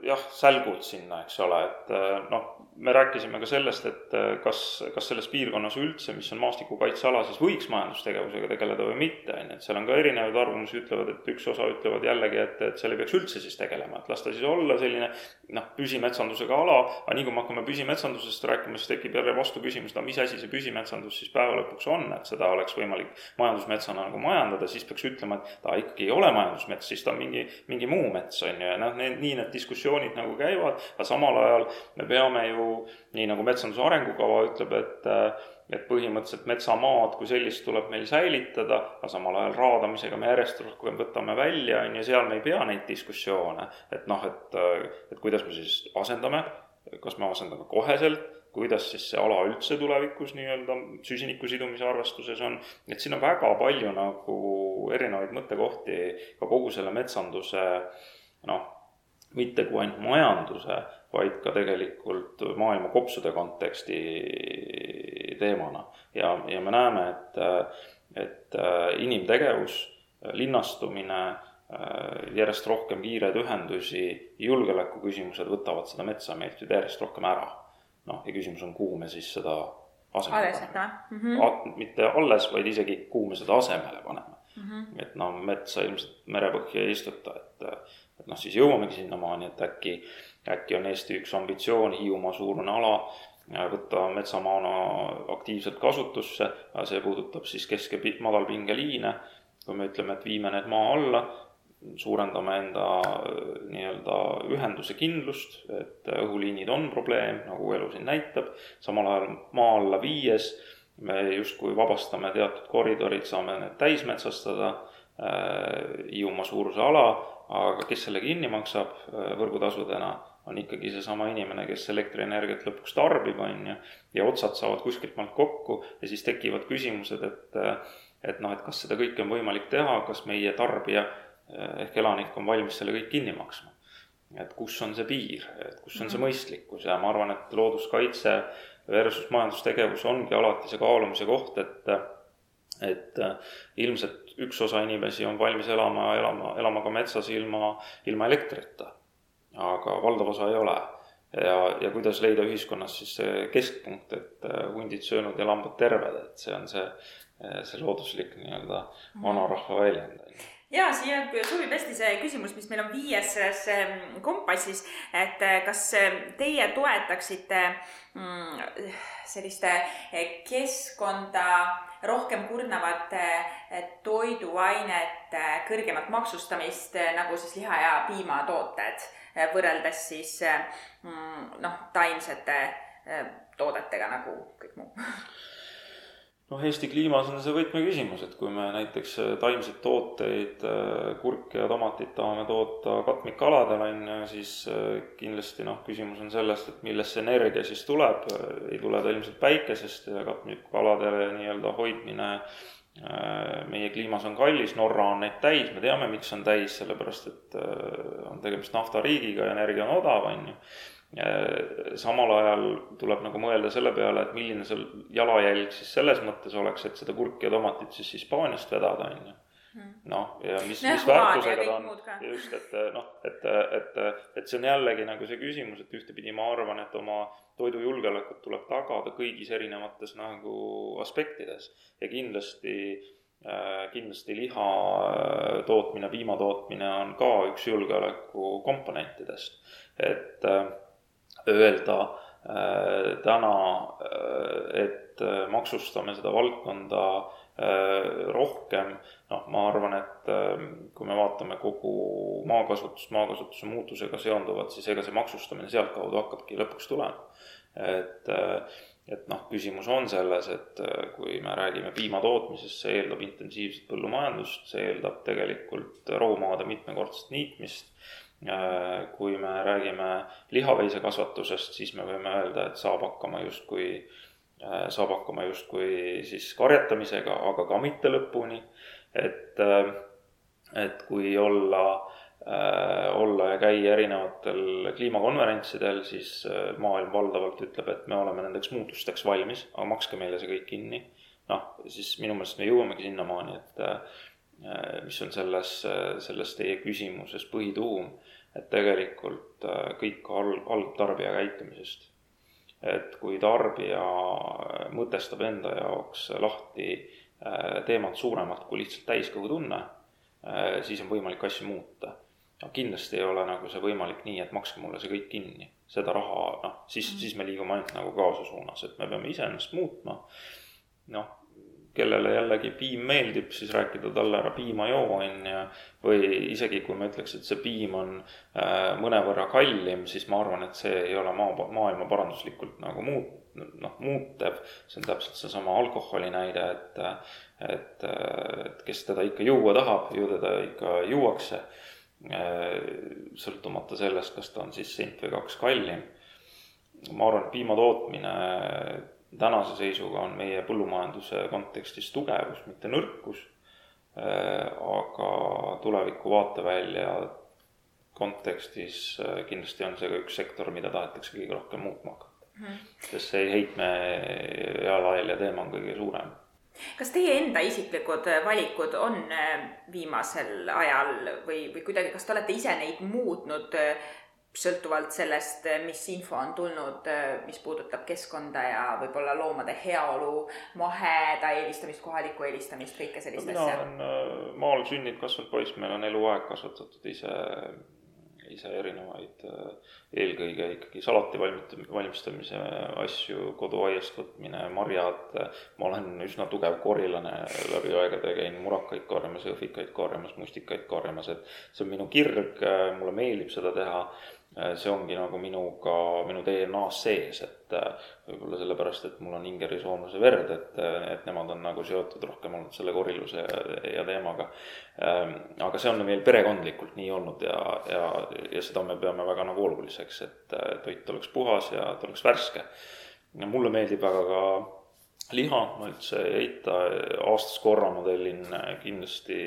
jah, sälgud sinna, eks ole, et noh, me rääkisime ka sellest, et kas, kas selles piirkonnas üldse, mis on maastikukaitseala, siis võiks majandustegevusega tegeleda või mitte, on ju, et seal on ka erinevaid arvamusi, ütlevad, et üks osa ütlevad jällegi, et, et seal ei peaks üldse siis tegelema, et las ta siis olla selline noh, püsimetsandusega ala, aga nii kui me hakkame püsimetsandusest rääkima, siis tekib jälle vastuküsimus, no mis asi see püsimetsandus siis päeva lõpuks on, et seda oleks võimalik majandusmetsana nagu majandada, siis peaks ütlema, et ta ikkagi ei ole majandusmets, siis ta on mingi, mingi muu mets, on ju, ja noh, nii need diskussioonid nagu käivad, aga samal ajal me peame ju, nii nagu metsanduse arengukava ütleb, et et põhimõtteliselt metsamaad kui sellist tuleb meil säilitada, aga samal ajal raadamisega me järjest rohkem võtame välja, on ju, seal me ei pea neid diskussioone. et noh, et, et kuidas me siis asendame, kas me asendame koheselt, kuidas siis see ala üldse tulevikus nii-öelda süsiniku sidumise arvestuses on, et siin on väga palju nagu erinevaid mõttekohti ka kogu selle metsanduse noh, mitte kui ainult majanduse, vaid ka tegelikult maailma kopsude konteksti teemana. ja, ja me näeme, et, et äh, inimtegevus, linnastumine, äh, järjest rohkem kiireid ühendusi, julgeolekuküsimused võtavad seda metsa meilt ju järjest rohkem ära. noh, ja küsimus on, kuhu me siis seda asemele paneme. Mm -hmm. mitte alles, vaid isegi kuhu me seda asemele paneme mm. -hmm. et noh, metsa ilmselt merepõhja ei istuta, et, et noh, siis jõuamegi sinnamaani, et äkki, äkki on Eesti üks ambitsioon, Hiiumaa suurune ala, võtta metsamaana aktiivselt kasutusse, see puudutab siis kesk- ja madalpingeliine, kui me ütleme, et viime need maa alla, suurendame enda nii-öelda ühenduse kindlust, et õhuliinid on probleem, nagu elu siin näitab, samal ajal maa alla viies me justkui vabastame teatud koridorid, saame need täismetsastada, Hiiumaa suuruse ala, aga kes selle kinni maksab võrgutasudena on ikkagi seesama inimene, kes elektrienergiat lõpuks tarbib, on ju, ja otsad saavad kuskilt maalt kokku ja siis tekivad küsimused, et et noh, et kas seda kõike on võimalik teha, kas meie tarbija ehk elanik on valmis selle kõik kinni maksma. et kus on see piir, et kus on see mhm. mõistlikkus ja ma arvan, et looduskaitse versus majandustegevus ongi alati see kaalumise koht, et et ilmselt üks osa inimesi on valmis elama, elama, elama ka metsas ilma, ilma elektrita aga valdav osa ei ole. ja, ja kuidas leida ühiskonnas siis see keskpunkt, et äh, hundid söönud ja lambad terved, et see on see, äh, see looduslik nii-öelda mhm. vanarahva väljend ja siia sobib hästi see küsimus, mis meil on viies selles ähm, kompassis, et äh, kas teie toetaksite mm, selliste keskkonda rohkem kurnavate toiduainete kõrgemat maksustamist, nagu siis liha- ja piimatooted Eh, võrreldes siis eh, mm, noh, taimsete eh, toodetega nagu kõik muu noh, Eesti kliimas on see võtmeküsimus, et kui me näiteks äh, taimseid tooteid, äh, kurke ja tomatit tahame toota katmikaladel, on ju, siis äh, kindlasti noh, küsimus on selles, et millest see energia siis tuleb, ei tule ta ilmselt päikesest ja katmikaladele nii-öelda hoidmine meie kliimas on kallis, Norra on neid täis, me teame, miks on täis, sellepärast et on tegemist naftariigiga ja energia on odav, on ju samal ajal tuleb nagu mõelda selle peale, et milline see jalajälg siis selles mõttes oleks, et seda kurki ja tomatit siis Hispaaniast vedada, on ju. Hmm. noh, ja mis, mis väärtusega ta on, just, et noh, et, et, et see on jällegi nagu see küsimus, et ühtepidi ma arvan, et oma toidujulgeolekut tuleb tagada kõigis erinevates nagu aspektides ja kindlasti äh, kindlasti liha äh, tootmine, piima tootmine on ka üks julgeoleku komponentidest. et äh, öelda äh, täna, äh, et äh, maksustame seda valdkonda rohkem, noh, ma arvan, et kui me vaatame kogu maakasutust, maakasutuse muutusega seonduvat, siis ega see maksustamine sealtkaudu hakkabki lõpuks tulema. et, et noh, küsimus on selles, et kui me räägime piima tootmisest, see eeldab intensiivset põllumajandust, see eeldab tegelikult rohumaade mitmekordset niitmist kui me räägime lihaveisekasvatusest, siis me võime öelda, et saab hakkama justkui, äh, saab hakkama justkui siis karjatamisega, aga ka mitte lõpuni. et, äh, et kui olla, olla ja käia erinevatel kliimakonverentsidel, siis maailm valdavalt ütleb, et me oleme nendeks muutusteks valmis, aga makske meile see kõik kinni. noh, siis minu meelest me jõuamegi sinnamaani, et Äh, mis on selles, selles teie küsimuses põhituum, et tegelikult äh, kõik alg-, algab tarbija käitumisest. et kui tarbija mõtestab enda jaoks lahti äh, teemad suuremalt kui lihtsalt täiskõhutunne, siis on võimalik asju muuta. aga kindlasti ei ole nagu see võimalik nii, et makske mulle see kõik kinni. seda raha, noh, siis, siis me liigume ainult nagu kaose suunas, et me peame iseennast muutma. noh, kellele jällegi piim meeldib, siis rääkida talle ära piima joo, on ju. või isegi kui ma ütleks, et see piim on äh, mõnevõrra kallim, siis ma arvan, et see ei ole maa, maailma paranduslikult nagu muut-, noh, muutev. see on täpselt seesama alkoholi näide, et, et, et kes teda ikka juua tahab, ju teda ikka juuakse. Äh, sõltumata sellest, kas ta on siis sent või kaks kallim. ma arvan, et piima tootmine tänase seisuga on meie põllumajanduse kontekstis tugevus, mitte nõrkus. Äh, aga tuleviku vaatevälja kontekstis äh, kindlasti on see ka üks sektor, mida tahetakse kõige rohkem muutma hakata mm. -hmm. sest see heitme jalajälje teema on kõige suurem kas teie enda isiklikud valikud on äh, viimasel ajal või, või kuidagi, kas te olete ise neid muutnud sõltuvalt sellest, mis info on tulnud, mis puudutab keskkonda ja võib-olla loomade heaolu, maheda eelistamist, kohalikku eelistamist, kõike sellist no, asja? mina olen äh, maal sündinud, kasvanud poiss, meil on eluaeg kasvatatud ise, ise erinevaid, eelkõige ikkagi salati valmit-, valmistamise asju, koduaiast võtmine, marjad, ma olen üsna tugev korilane läbi aegade, käin murakaid korjamas, õhvikaid korjamas, mustikaid korjamas, et see on minu kirg, mulle meeldib seda teha see ongi nagu minuga, minu DNA-s sees, et äh, võib-olla sellepärast, et mul on ingerisoomlase verd, et, äh, et nemad on nagu seotud rohkem olnud selle koriluse ja, ja teemaga. Ähm, aga see on meil perekondlikult nii olnud ja, ja, ja seda me peame väga nagu oluliseks, et toit oleks puhas ja ta oleks värske. mulle meeldib väga ka liha, ma üldse ei eita, aastas korra ma tellin kindlasti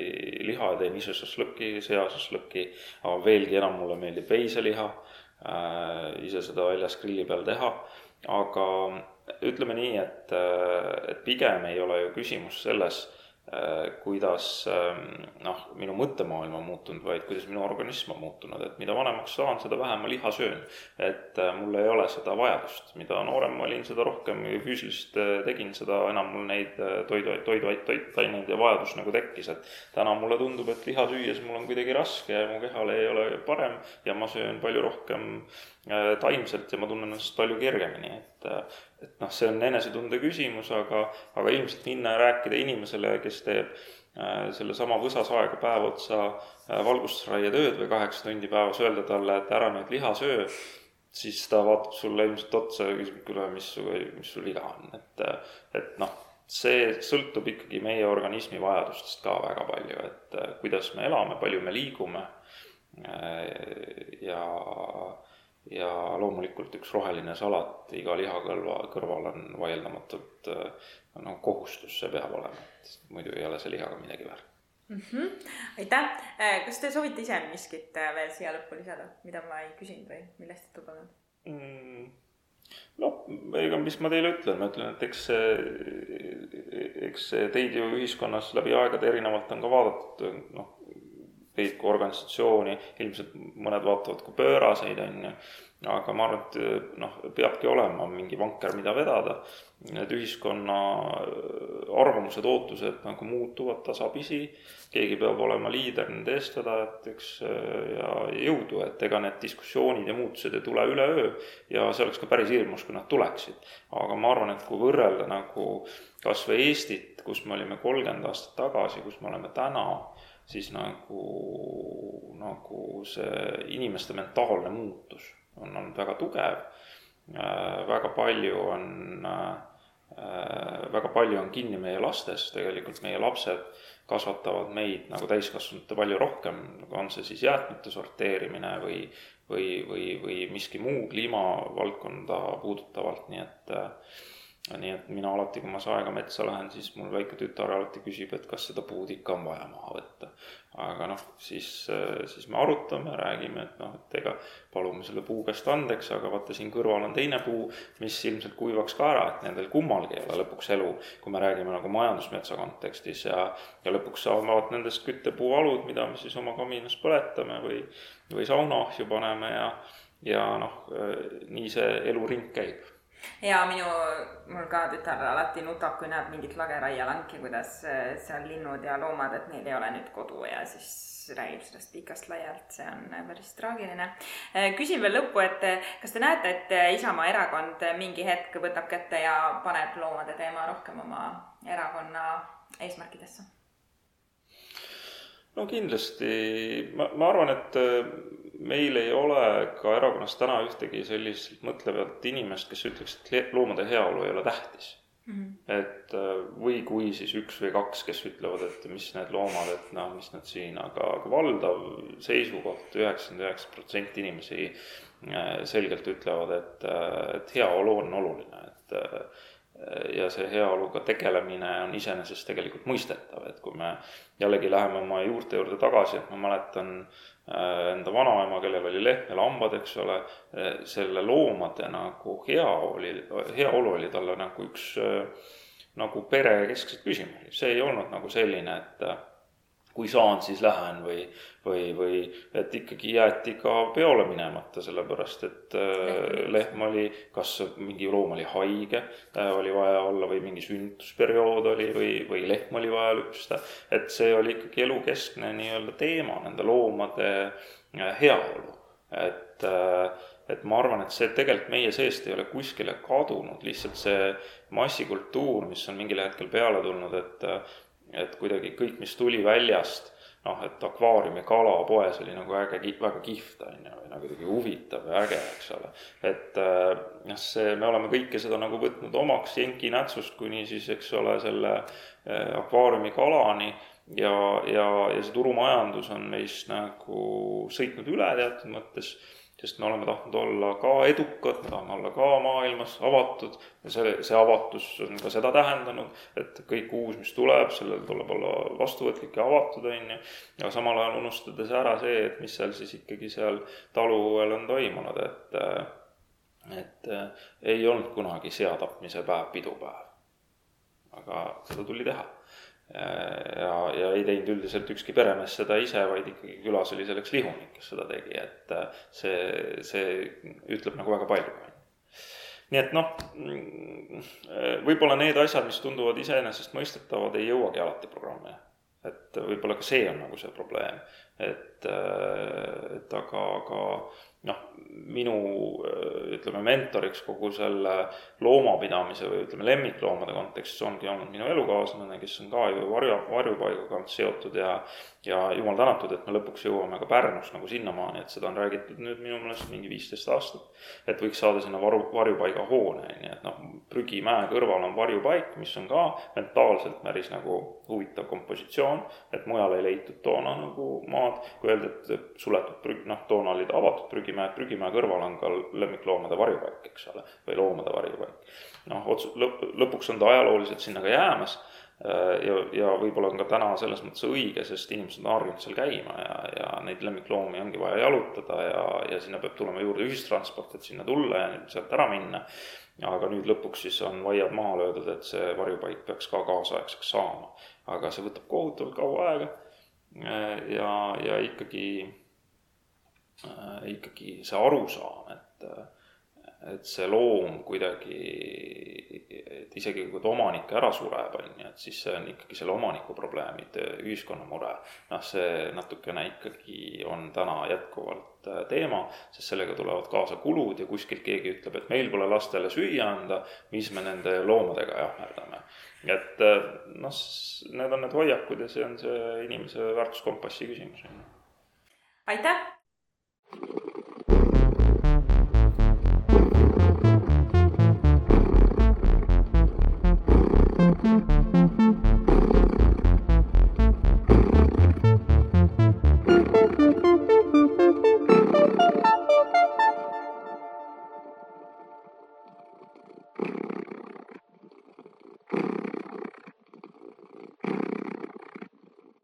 liha ja teen ise šašlõkki, seašašlõkki, aga veelgi enam mulle meeldib veiseliha äh,, ise seda väljas grilli peal teha, aga ütleme nii, et, et pigem ei ole ju küsimus selles Äh, kuidas ähm, noh, minu mõttemaailm on muutunud, vaid kuidas minu organism on muutunud, et mida vanemaks saan, seda vähem ma liha söön. et äh, mul ei ole seda vajadust, mida noorem ma olin, seda rohkem füüsilist äh, tegin, seda enam mul neid toidu, toidu, toitaineid ja vajadus nagu tekkis, et täna mulle tundub, et liha süües mul on kuidagi raske ja mu kehale ei ole parem ja ma söön palju rohkem taimselt ja ma tunnen ennast palju kergemini, et et noh, see on enesetunde küsimus, aga, aga ilmselt minna ja rääkida inimesele, kes teeb äh, sellesama võsasaega päev otsa äh, valgustusraietööd või kaheksa tundi päevas, öelda talle, et ära nüüd liha söö, siis ta vaatab sulle ilmselt otsa ja küsib, kuule, mis su, mis sul viga on, et, et noh, see sõltub ikkagi meie organismi vajadustest ka väga palju, et kuidas me elame, palju me liigume ja, ja loomulikult üks roheline salat iga lihakõlva kõrval on vaieldamatult no kohustus, see peab olema, muidu ei ole see lihaga midagi väärt mm. -hmm. aitäh, äh, kas te soovite ise miskit äh, veel siia lõppu lisada, mida ma ei küsinud või millest juttu polnud mm.? noh, ega mis ma teile ütlen, ma ütlen, et eks see, eks see teid ju ühiskonnas läbi aegade erinevalt on ka vaadatud, noh, kui organisatsiooni, ilmselt mõned vaatavad kui pööraseid, on ju, aga ma arvan, et noh, peabki olema mingi vanker, mida vedada. Need ühiskonna arvamused, ootused nagu muutuvad tasapisi, keegi peab olema liider, nende eestvedajateks ja jõudu, et ega need diskussioonid ja muutused ei tule üleöö ja see oleks ka päris hirmus, kui nad tuleksid. aga ma arvan, et kui võrrelda nagu kas või Eestit, kus me olime kolmkümmend aastat tagasi, kus me oleme täna siis nagu, nagu see inimeste mentaalne muutus on olnud väga tugev. Äh, väga palju on, äh, väga palju on kinni meie lastes, tegelikult meie lapsed kasvatavad meid nagu täiskasvanute palju rohkem, on see siis jäätmete sorteerimine või, või, või, või miski muu kliimavaldkonda puudutavalt, nii et äh, nii et mina alati, kui ma saega metsa lähen, siis mul väike tütar alati küsib, et kas seda puud ikka on vaja maha võtta. aga noh, siis, siis me arutame, räägime, et noh, et ega palume selle puu käest andeks, aga vaata siin kõrval on teine puu, mis ilmselt kuivaks ka ära, et nendel kummalgi ei ole lõpuks elu, kui me räägime nagu majandusmetsa kontekstis ja, ja lõpuks saavad nendest küttepuualud, mida me siis oma kaminas põletame või, või saunaahju paneme ja, ja noh, nii see eluring käib ja minu, mul ka tütar alati nutab, kui näeb mingit lageraielanki, kuidas äh, seal linnud ja loomad, et neil ei ole nüüd kodu ja siis räägib sellest pikast laialt, see on äh, päris traagiline. Äh, küsin veel lõppu, et kas te näete, et Isamaa erakond mingi hetk võtab kätte ja paneb loomade teema rohkem oma erakonna eesmärkidesse? No kindlasti, ma, ma arvan, et meil ei ole ka erakonnas täna ühtegi sellist mõtlevat inimest, kes ütleks, et loomade heaolu ei ole tähtis mm. -hmm. et äh, või kui siis üks või kaks, kes ütlevad, et mis need loomad, et noh, mis nad siin, aga, aga valdav seisukoht, üheksakümmend üheksa protsenti inimesi äh, selgelt ütlevad, et, äh, et heaolu on oluline, et ja see heaoluga tegelemine on iseenesest tegelikult mõistetav, et kui me jällegi läheme oma juurte juurde tagasi, et ma mäletan äh, enda vanaema, kellel oli lehm ja lambad, eks ole, äh, selle loomade nagu hea oli, heaolu oli talle nagu üks äh, nagu perekeskseid küsimusi, see ei olnud nagu selline, et kui saan, siis lähen või, või, või et ikkagi jäeti ka peole minemata, sellepärast et äh, lehm oli, kas mingi loom oli haige äh,, oli vaja olla või mingi sünnitusperiood oli või, või lehm oli vaja lüpsta. et see oli ikkagi elukeskne nii-öelda teema, nende loomade äh, heaolu, et et ma arvan, et see tegelikult meie seest ei ole kuskile kadunud, lihtsalt see massikultuur, mis on mingil hetkel peale tulnud, et et kuidagi kõik, mis tuli väljast, noh, et akvaariumi kala poes oli nagu äge, väga kihvt, on ju, või nagu kuidagi huvitav ja äge, eks ole. et noh, see, me oleme kõike seda nagu võtnud omaks jenki nätsust kuni siis, eks ole, selle äh, akvaariumi kalani ja, ja, ja see turumajandus on meist nagu sõitnud üle teatud mõttes sest me oleme tahtnud olla ka edukad, me tahame olla ka maailmas avatud. Ja see, see avatus on ka seda tähendanud, et kõik uus, mis tuleb, sellel tuleb olla vastuvõtlik ja avatud, on ju, aga samal ajal unustades ära see, et mis seal siis ikkagi seal taluõel on toimunud, et et ei olnud kunagi seatapmise päev pidupäev. aga seda tuli teha ja, ja ei teinud üldiselt ükski peremees seda ise, vaid ikkagi külas oli selleks lihunik, kes seda tegi, et äh, see, see ütleb nagu väga palju. nii et noh, mm, võib-olla need asjad, mis tunduvad iseenesestmõistetavad, ei jõuagi alati programmi. et võib-olla ka see on nagu see probleem. et, et aga, aga noh, minu ütleme, mentoriks kogu selle loomapidamise või ütleme, lemmikloomade kontekstis ongi olnud minu elukaaslane, kes on ka ju varju, varjupaigaga seotud ja ja jumal tänatud, et me lõpuks jõuame ka Pärnus nagu sinnamaani, et seda on räägitud nüüd minu meelest mingi viisteist aastat. et võiks saada sinna varu, varjupaiga hoone, on ju, et noh, prügimäe kõrval on varjupaik, mis on ka mentaalselt päris nagu huvitav kompositsioon, et mujal ei leitud toona nagu maad, kui öeldi, et suletud prügi, noh, toona olid avatud prügimäed, prügimäe kõrval on ka lemmikloomade varjupaik, eks ole, või loomade varjupaik. noh, lõpp, lõpuks on ta ajalooliselt sinna ka jäämas ja, ja võib-olla on ka täna selles mõttes õige, sest inimesed on harjunud seal käima ja, ja neid lemmikloomi ongi vaja jalutada ja, ja sinna peab tulema juurde ühistransport, et sinna tulla ja sealt ära minna. aga nüüd lõpuks siis on vaiad maha löödud, et see varjupaik peaks ka kaasaegseks saama. aga see võtab kohutavalt kaua aega äh, ja, ja ikkagi, äh, ikkagi see arusaam, et et see loom kuidagi, et isegi kui ta omanik ära sureb, on ju, et siis see on ikkagi selle omaniku probleem, mitte ühiskonna mure. noh, see natukene ikkagi on täna jätkuvalt äh, teema, sest sellega tulevad kaasa kulud ja kuskilt keegi ütleb, et meil pole lastele süüa anda, mis me nende loomadega jahmerdame. et äh, noh, need on need hoiakud ja see on see inimese väärtuskompassi küsimus. aitäh! Thank you. Mm-hmm.